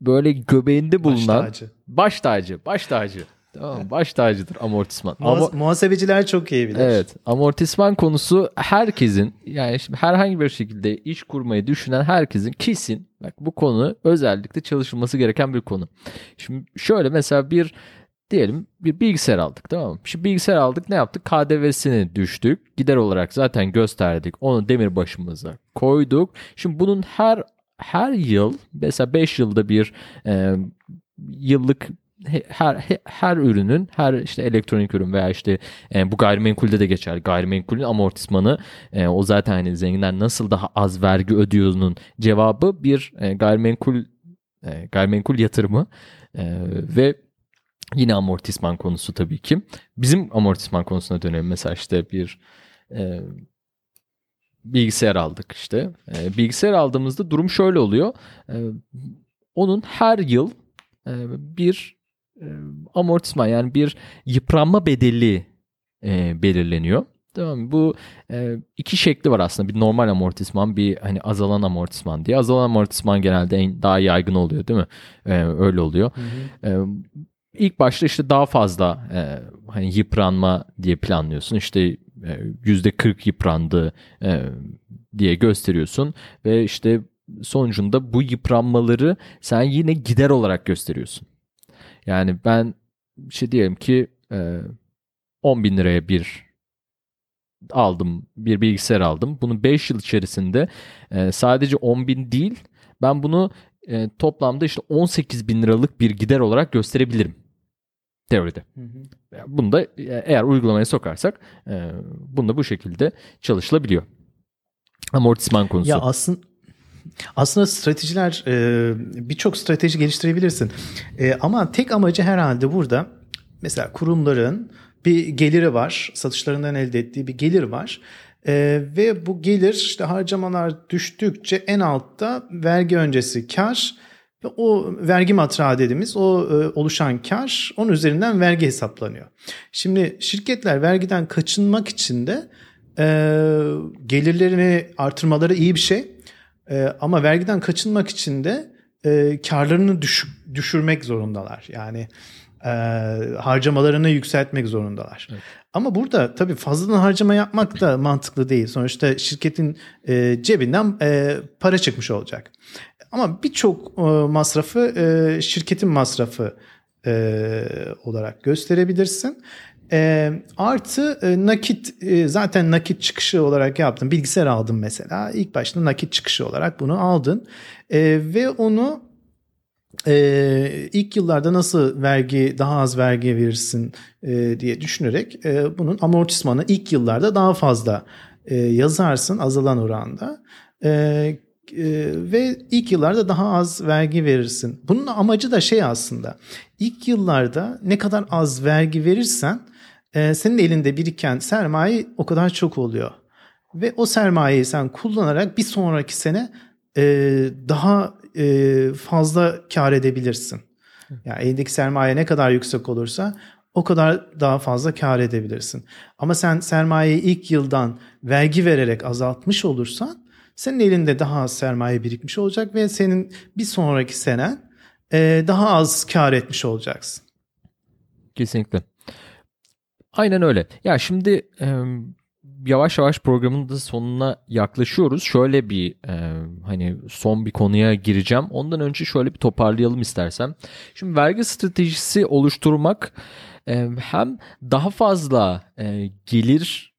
böyle göbeğinde Baş bulunan tacı. baş tacı, baş tacı. Tamam baş tacıdır amortisman. Muhas- Ama muhasebeciler çok iyi bilir. evet, amortisman konusu herkesin yani şimdi herhangi bir şekilde iş kurmayı düşünen herkesin kesin bak bu konu özellikle çalışılması gereken bir konu. Şimdi şöyle mesela bir diyelim bir bilgisayar aldık tamam mı? Şimdi bilgisayar aldık ne yaptık? KDV'sini düştük. Gider olarak zaten gösterdik. Onu demir başımıza koyduk. Şimdi bunun her her yıl mesela 5 yılda bir e, yıllık her he- her ürünün her işte elektronik ürün veya işte e, bu gayrimenkulde de geçer. Gayrimenkulün amortismanı e, o zaten hani zenginler nasıl daha az vergi ödüyor'nun cevabı bir e, gayrimenkul e, gayrimenkul yatırımı e, ve yine amortisman konusu tabii ki. Bizim amortisman konusuna dönelim mesela işte bir e, bilgisayar aldık işte. E, bilgisayar aldığımızda durum şöyle oluyor. E, onun her yıl e, bir amortisman yani bir yıpranma bedeli e, belirleniyor. Tamam bu e, iki şekli var aslında. Bir normal amortisman, bir hani azalan amortisman diye. Azalan amortisman genelde en daha yaygın oluyor değil mi? E, öyle oluyor. Hı hı. E, ilk başta işte daha fazla e, hani yıpranma diye planlıyorsun. İşte yüzde 40 yıprandı e, diye gösteriyorsun ve işte sonucunda bu yıpranmaları sen yine gider olarak gösteriyorsun. Yani ben şey diyelim ki e, 10 bin liraya bir aldım, bir bilgisayar aldım. Bunu 5 yıl içerisinde e, sadece 10 bin değil, ben bunu e, toplamda işte 18 bin liralık bir gider olarak gösterebilirim. Teoride. Hı hı. Bunu da e, eğer uygulamaya sokarsak e, bunu bu şekilde çalışılabiliyor. Amortisman konusu. Ya aslında aslında stratejiler e, birçok strateji geliştirebilirsin. E, ama tek amacı herhalde burada mesela kurumların bir geliri var. Satışlarından elde ettiği bir gelir var. Ee, ve bu gelir işte harcamalar düştükçe en altta vergi öncesi kar ve o vergi matrağı dediğimiz o e, oluşan kar onun üzerinden vergi hesaplanıyor. Şimdi şirketler vergiden kaçınmak için de e, gelirlerini artırmaları iyi bir şey. E, ama vergiden kaçınmak için de e, karlarını düş, düşürmek zorundalar. Yani e, harcamalarını yükseltmek zorundalar. Evet. Ama burada tabii fazladan harcama yapmak da mantıklı değil. Sonuçta şirketin e, cebinden e, para çıkmış olacak. Ama birçok e, masrafı e, şirketin masrafı e, olarak gösterebilirsin. E, artı e, nakit e, zaten nakit çıkışı olarak yaptın. Bilgisayar aldın mesela. İlk başta nakit çıkışı olarak bunu aldın. E, ve onu e, ilk yıllarda nasıl vergi daha az vergi verirsin e, diye düşünerek e, bunun amortismanı ilk yıllarda daha fazla e, yazarsın azalan oranda. E, e, ve ilk yıllarda daha az vergi verirsin. Bunun amacı da şey aslında. İlk yıllarda ne kadar az vergi verirsen e, senin elinde biriken sermaye o kadar çok oluyor. Ve o sermayeyi sen kullanarak bir sonraki sene e, daha e, fazla kar edebilirsin. Yani elindeki sermaye ne kadar yüksek olursa o kadar daha fazla kar edebilirsin. Ama sen sermayeyi ilk yıldan vergi vererek azaltmış olursan senin elinde daha az sermaye birikmiş olacak ve senin bir sonraki senen e, daha az kar etmiş olacaksın. Kesinlikle. Aynen öyle. Ya şimdi yavaş yavaş programın da sonuna yaklaşıyoruz. Şöyle bir e, hani son bir konuya gireceğim. Ondan önce şöyle bir toparlayalım istersem. Şimdi vergi stratejisi oluşturmak e, hem daha fazla e, gelir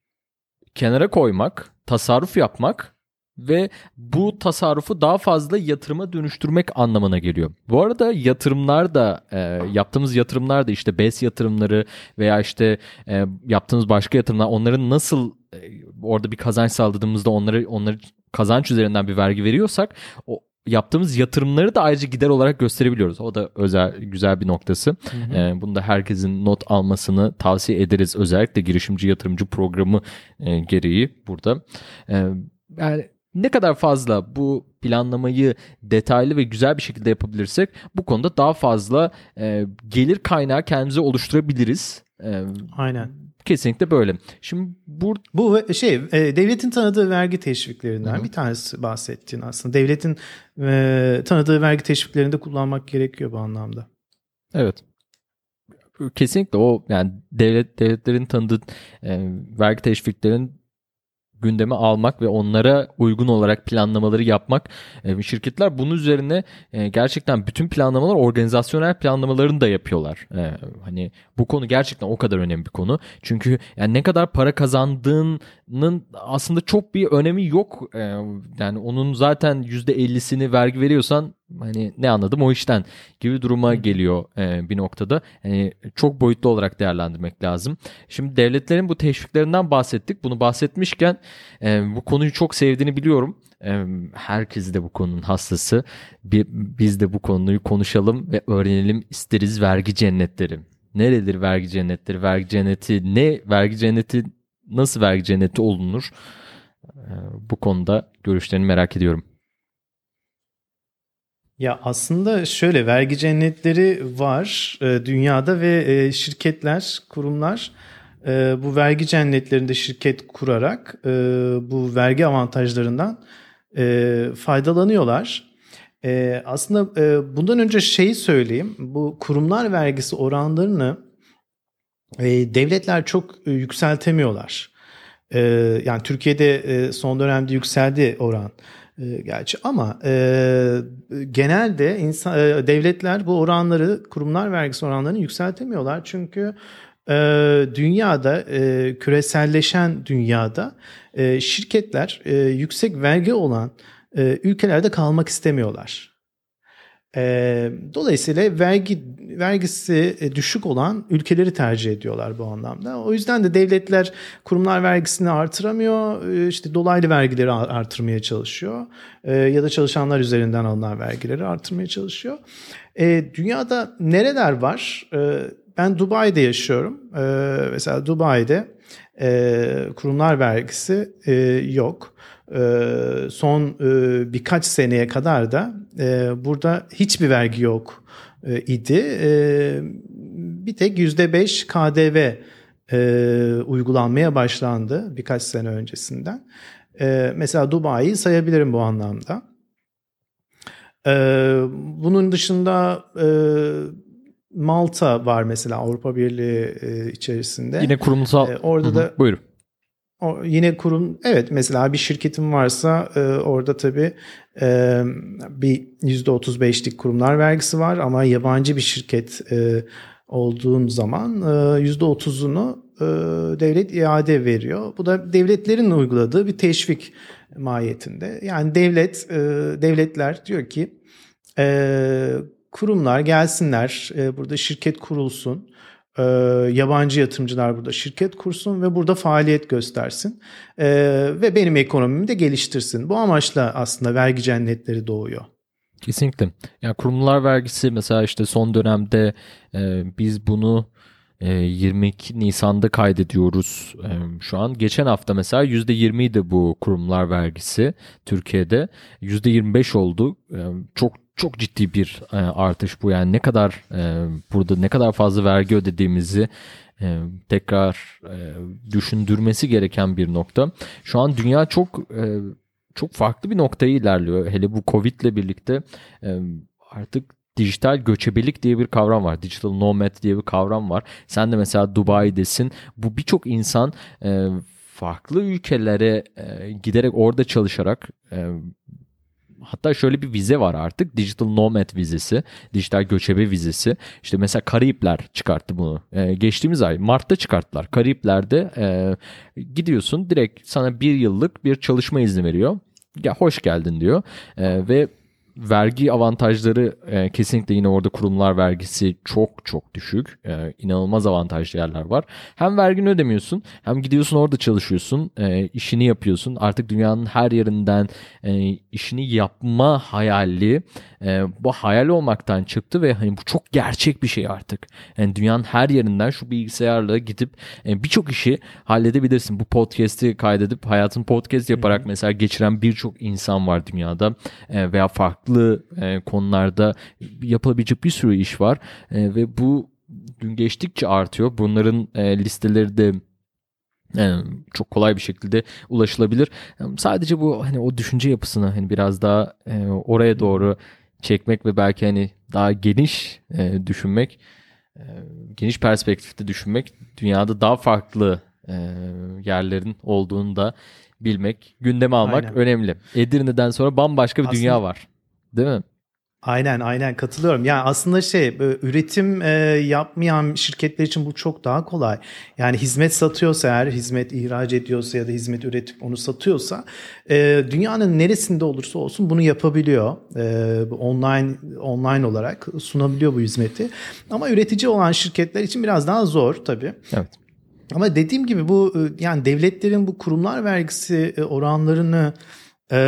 kenara koymak, tasarruf yapmak ve bu tasarrufu daha fazla yatırıma dönüştürmek anlamına geliyor. Bu arada yatırımlar da e, yaptığımız yatırımlar da işte BES yatırımları veya işte e, yaptığımız başka yatırımlar onların nasıl e, orada bir kazanç sağladığımızda onları onları kazanç üzerinden bir vergi veriyorsak o yaptığımız yatırımları da ayrıca gider olarak gösterebiliyoruz. O da özel güzel bir noktası. Hı hı. E, bunu da herkesin not almasını tavsiye ederiz. Özellikle girişimci yatırımcı programı e, gereği burada. E, yani ne kadar fazla bu planlamayı detaylı ve güzel bir şekilde yapabilirsek bu konuda daha fazla e, gelir kaynağı kendimize oluşturabiliriz. E, Aynen. Kesinlikle böyle. Şimdi bu bu şey e, devletin tanıdığı vergi teşviklerinden Hı-hı. bir tanesi bahsettin aslında. Devletin e, tanıdığı vergi teşviklerini de kullanmak gerekiyor bu anlamda. Evet. Kesinlikle o yani devlet devletlerin tanıdığı e, vergi teşviklerin gündeme almak ve onlara uygun olarak planlamaları yapmak. E, şirketler bunun üzerine e, gerçekten bütün planlamalar organizasyonel planlamalarını da yapıyorlar. E, hani bu konu gerçekten o kadar önemli bir konu. Çünkü yani ne kadar para kazandığının aslında çok bir önemi yok. Yani onun zaten %50'sini vergi veriyorsan hani ne anladım o işten gibi duruma geliyor e, bir noktada. Yani çok boyutlu olarak değerlendirmek lazım. Şimdi devletlerin bu teşviklerinden bahsettik. Bunu bahsetmişken e, bu konuyu çok sevdiğini biliyorum. E, herkes de bu konunun hastası. Bir, biz de bu konuyu konuşalım ve öğrenelim isteriz vergi cennetleri. Neredir vergi cennetleri? Vergi cenneti ne? Vergi cenneti nasıl vergi cenneti olunur? E, bu konuda görüşlerini merak ediyorum. Ya aslında şöyle vergi cennetleri var e, dünyada ve e, şirketler, kurumlar e, bu vergi cennetlerinde şirket kurarak e, bu vergi avantajlarından e, faydalanıyorlar. E, aslında e, bundan önce şeyi söyleyeyim. Bu kurumlar vergisi oranlarını e, devletler çok e, yükseltemiyorlar. E, yani Türkiye'de e, son dönemde yükseldi oran. E, gerçi ama e, genelde insan, e, devletler bu oranları kurumlar vergisi oranlarını yükseltemiyorlar çünkü e, dünyada e, küreselleşen dünyada e, şirketler e, yüksek vergi olan e, ülkelerde kalmak istemiyorlar. E, dolayısıyla vergi vergisi e, düşük olan ülkeleri tercih ediyorlar bu anlamda. O yüzden de devletler kurumlar vergisini artıramıyor, e, işte dolaylı vergileri artırmaya çalışıyor e, ya da çalışanlar üzerinden alınan vergileri artırmaya çalışıyor. Dünyada nereler var? Ben Dubai'de yaşıyorum. Mesela Dubai'de kurumlar vergisi yok. Son birkaç seneye kadar da burada hiçbir vergi yok idi. Bir tek %5 KDV uygulanmaya başlandı birkaç sene öncesinden. Mesela Dubai'yi sayabilirim bu anlamda. Bunun dışında Malta var mesela Avrupa Birliği içerisinde. Yine kurumsal. Orada da buyurun. O, yine kurum evet mesela bir şirketim varsa e, orada tabii e, bir %35'lik kurumlar vergisi var ama yabancı bir şirket e, olduğun zaman e, %30'unu e, devlet iade veriyor. Bu da devletlerin uyguladığı bir teşvik mahiyetinde. Yani devlet e, devletler diyor ki e, kurumlar gelsinler e, burada şirket kurulsun e, yabancı yatırımcılar burada şirket kursun ve burada faaliyet göstersin e, ve benim ekonomimi de geliştirsin. Bu amaçla aslında vergi cennetleri doğuyor. Kesinlikle. Yani kurumlar vergisi mesela işte son dönemde e, biz bunu 22 e, Nisan'da kaydediyoruz e, şu an. Geçen hafta mesela %20 idi bu kurumlar vergisi Türkiye'de. %25 oldu. E, çok çok ciddi bir e, artış bu yani ne kadar e, burada ne kadar fazla vergi ödediğimizi e, tekrar e, düşündürmesi gereken bir nokta. Şu an dünya çok e, çok farklı bir noktaya ilerliyor. Hele bu Covid ile birlikte e, artık dijital göçebelik diye bir kavram var. Digital nomad diye bir kavram var. Sen de mesela Dubai'desin. Bu birçok insan e, farklı ülkelere e, giderek orada çalışarak e, Hatta şöyle bir vize var artık. Digital Nomad vizesi. Dijital göçebe vizesi. İşte mesela Karayipler çıkarttı bunu. Ee, geçtiğimiz ay Mart'ta çıkarttılar. Karayipler'de e, gidiyorsun direkt sana bir yıllık bir çalışma izni veriyor. Ya hoş geldin diyor. E, ve vergi avantajları e, kesinlikle yine orada kurumlar vergisi çok çok düşük. E, inanılmaz avantajlı yerler var. Hem vergini ödemiyorsun hem gidiyorsun orada çalışıyorsun. E, işini yapıyorsun. Artık dünyanın her yerinden e, işini yapma hayali e, bu hayal olmaktan çıktı ve hani bu çok gerçek bir şey artık. Yani dünyanın her yerinden şu bilgisayarla gidip e, birçok işi halledebilirsin. Bu podcast'i kaydedip hayatın podcast yaparak mesela geçiren birçok insan var dünyada e, veya farklı e, konularda yapılabilecek bir sürü iş var e, ve bu gün geçtikçe artıyor. Bunların e, listeleri de yani çok kolay bir şekilde ulaşılabilir. Sadece bu hani o düşünce yapısını hani biraz daha e, oraya doğru çekmek ve belki hani daha geniş e, düşünmek, e, geniş perspektifte düşünmek, dünyada daha farklı e, yerlerin olduğunu da bilmek, gündeme almak Aynen. önemli. Edirne'den sonra bambaşka bir Aslında, dünya var. Değil mi? Aynen aynen katılıyorum. Yani aslında şey üretim e, yapmayan şirketler için bu çok daha kolay. Yani hizmet satıyorsa eğer hizmet ihraç ediyorsa ya da hizmet üretip onu satıyorsa e, dünyanın neresinde olursa olsun bunu yapabiliyor. E, online online olarak sunabiliyor bu hizmeti. Ama üretici olan şirketler için biraz daha zor tabii. Evet. Ama dediğim gibi bu e, yani devletlerin bu kurumlar vergisi e, oranlarını e,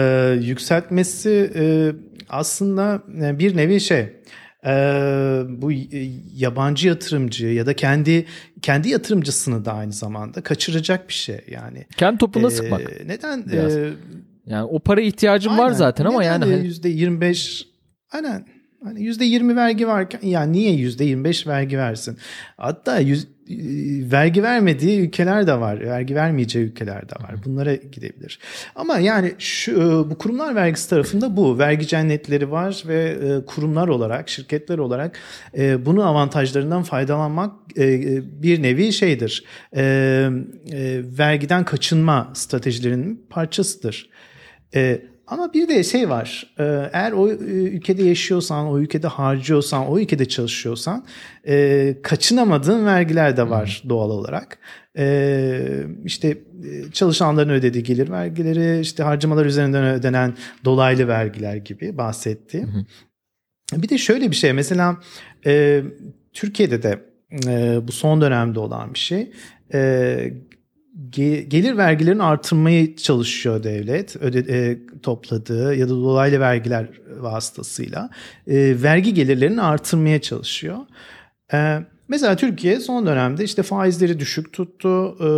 yükseltmesi e, aslında e, bir nevi şey e, bu yabancı yatırımcı ya da kendi kendi yatırımcısını da aynı zamanda kaçıracak bir şey yani. Kendi topuna e, sıkmak. Neden? E, yani o para ihtiyacım aynen, var zaten ama yani hani... %25 aynen Hani %20 vergi varken yani niye %25 vergi versin? Hatta yüz, e, vergi vermediği ülkeler de var. Vergi vermeyeceği ülkeler de var. Bunlara gidebilir. Ama yani şu e, bu kurumlar vergisi tarafında bu. Vergi cennetleri var ve e, kurumlar olarak, şirketler olarak bunun avantajlarından faydalanmak bir nevi şeydir. Vergiden kaçınma stratejilerinin parçasıdır. Ama bir de şey var. E, eğer o e, ülkede yaşıyorsan, o ülkede harcıyorsan, o ülkede çalışıyorsan e, kaçınamadığın vergiler de var hmm. doğal olarak. İşte çalışanların ödediği gelir vergileri, işte harcamalar üzerinden ödenen dolaylı vergiler gibi bahsetti. Hmm. Bir de şöyle bir şey mesela Türkiye'de de bu son dönemde olan bir şey gelir vergilerini artırmaya çalışıyor devlet öde, e, topladığı ya da dolaylı vergiler vasıtasıyla e, vergi gelirlerini artırmaya çalışıyor. E, mesela Türkiye son dönemde işte faizleri düşük tuttu. E,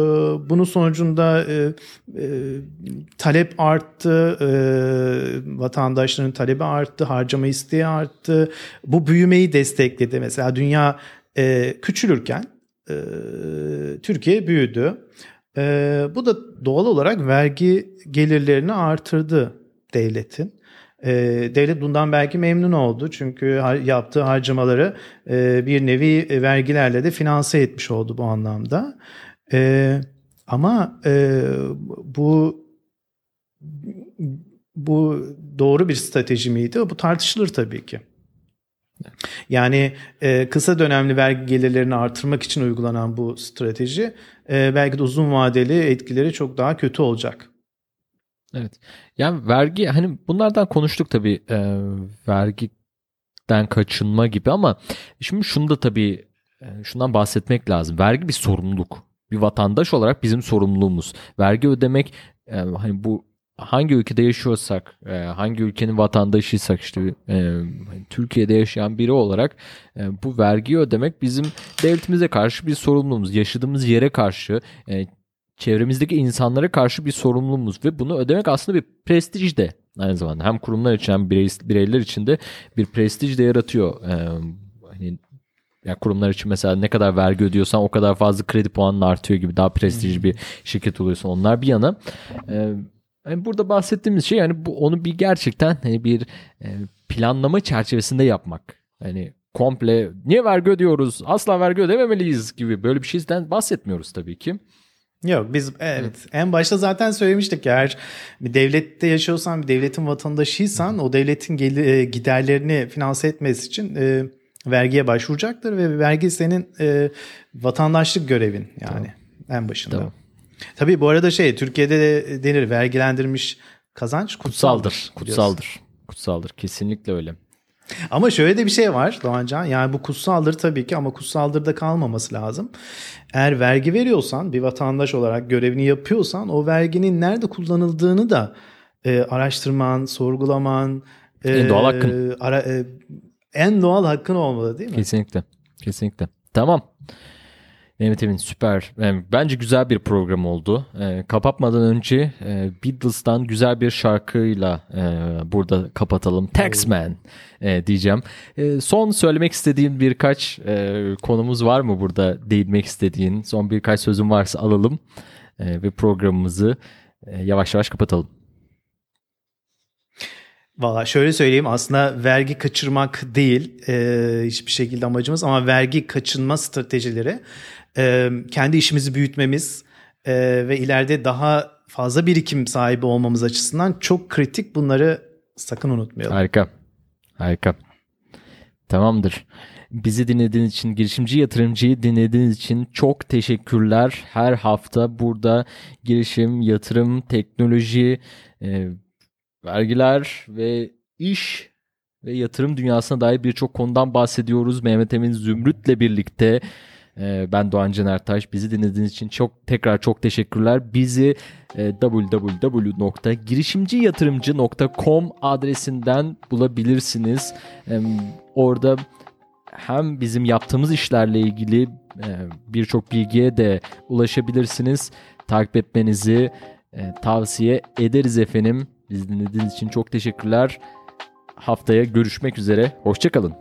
bunun sonucunda e, e, talep arttı, e, vatandaşların talebi arttı, harcama isteği arttı. Bu büyümeyi destekledi. Mesela dünya e, küçülürken e, Türkiye büyüdü. E, bu da doğal olarak vergi gelirlerini artırdı devletin. E, devlet bundan belki memnun oldu çünkü yaptığı harcamaları e, bir nevi vergilerle de finanse etmiş oldu bu anlamda. E, ama e, bu bu doğru bir strateji miydi? Bu tartışılır tabii ki. Yani e, kısa dönemli vergi gelirlerini artırmak için uygulanan bu strateji e, belki de uzun vadeli etkileri çok daha kötü olacak. Evet. Yani vergi hani bunlardan konuştuk tabii e, vergiden kaçınma gibi ama şimdi şunu da tabii e, şundan bahsetmek lazım. Vergi bir sorumluluk. Bir vatandaş olarak bizim sorumluluğumuz. Vergi ödemek e, hani bu hangi ülkede yaşıyorsak, e, hangi ülkenin vatandaşıysak işte e, Türkiye'de yaşayan biri olarak e, bu vergiyi ödemek bizim devletimize karşı bir sorumluluğumuz. Yaşadığımız yere karşı, çevremizdeki insanlara karşı bir sorumluluğumuz ve bunu ödemek aslında bir prestij de aynı zamanda hem kurumlar için hem birey, bireyler için de bir prestij de yaratıyor. Hani yani kurumlar için mesela ne kadar vergi ödüyorsan o kadar fazla kredi puanın artıyor gibi daha prestijli bir şirket oluyorsun. Onlar bir yana. Yani burada bahsettiğimiz şey yani bu onu bir gerçekten hani bir e, planlama çerçevesinde yapmak. Hani komple niye vergi ödüyoruz? Asla vergi ödememeliyiz gibi böyle bir şeyden bahsetmiyoruz tabii ki. Yok biz evet en başta zaten söylemiştik ya eğer bir devlette yaşıyorsan bir devletin vatandaşıysan o devletin gelir, e, giderlerini finanse etmesi için e, vergiye başvuracaktır ve vergi senin e, vatandaşlık görevin yani tamam. en başında. Tamam. Tabii bu arada şey Türkiye'de de denir vergilendirilmiş kazanç kutsaldır. Kutsaldır. Kutsaldır. Kutsaldır. Kesinlikle öyle. Ama şöyle de bir şey var Doğancan. Yani bu kutsaldır tabii ki ama kutsaldır da kalmaması lazım. Eğer vergi veriyorsan bir vatandaş olarak görevini yapıyorsan o verginin nerede kullanıldığını da e, araştırman, sorgulaman. E, en doğal hakkın. Ara, e, en doğal hakkın olmalı değil mi? Kesinlikle. Kesinlikle. Tamam. Mehmet Emin süper. Yani bence güzel bir program oldu. E, kapatmadan önce e, Beatles'tan güzel bir şarkıyla e, burada kapatalım. Taxman e, diyeceğim. E, son söylemek istediğin birkaç e, konumuz var mı burada değinmek istediğin? Son birkaç sözün varsa alalım e, ve programımızı e, yavaş yavaş kapatalım. Valla şöyle söyleyeyim aslında vergi kaçırmak değil e, hiçbir şekilde amacımız ama vergi kaçınma stratejileri e, kendi işimizi büyütmemiz e, ve ileride daha fazla birikim sahibi olmamız açısından çok kritik bunları sakın unutmayalım. Harika. Harika. Tamamdır. Bizi dinlediğiniz için, girişimci yatırımcıyı dinlediğiniz için çok teşekkürler. Her hafta burada girişim, yatırım, teknoloji, e, vergiler ve iş ve yatırım dünyasına dair birçok konudan bahsediyoruz. Mehmet Emin Zümrüt'le birlikte ben Doğan Caner Taş. Bizi dinlediğiniz için çok tekrar çok teşekkürler. Bizi e, www.girişimciyatırımcı.com adresinden bulabilirsiniz. Orada hem bizim yaptığımız işlerle ilgili e, birçok bilgiye de ulaşabilirsiniz. Takip etmenizi e, tavsiye ederiz efendim. Bizi dinlediğiniz için çok teşekkürler. haftaya görüşmek üzere. Hoşçakalın.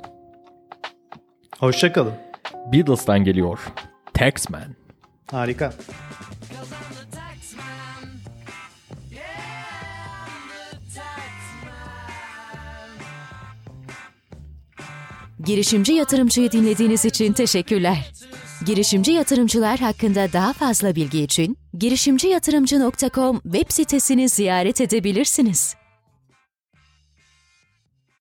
Hoşçakalın. Beatles'tan geliyor. Taxman. Harika. Girişimci yatırımcıyı dinlediğiniz için teşekkürler. Girişimci yatırımcılar hakkında daha fazla bilgi için girişimciyatırımcı.com web sitesini ziyaret edebilirsiniz.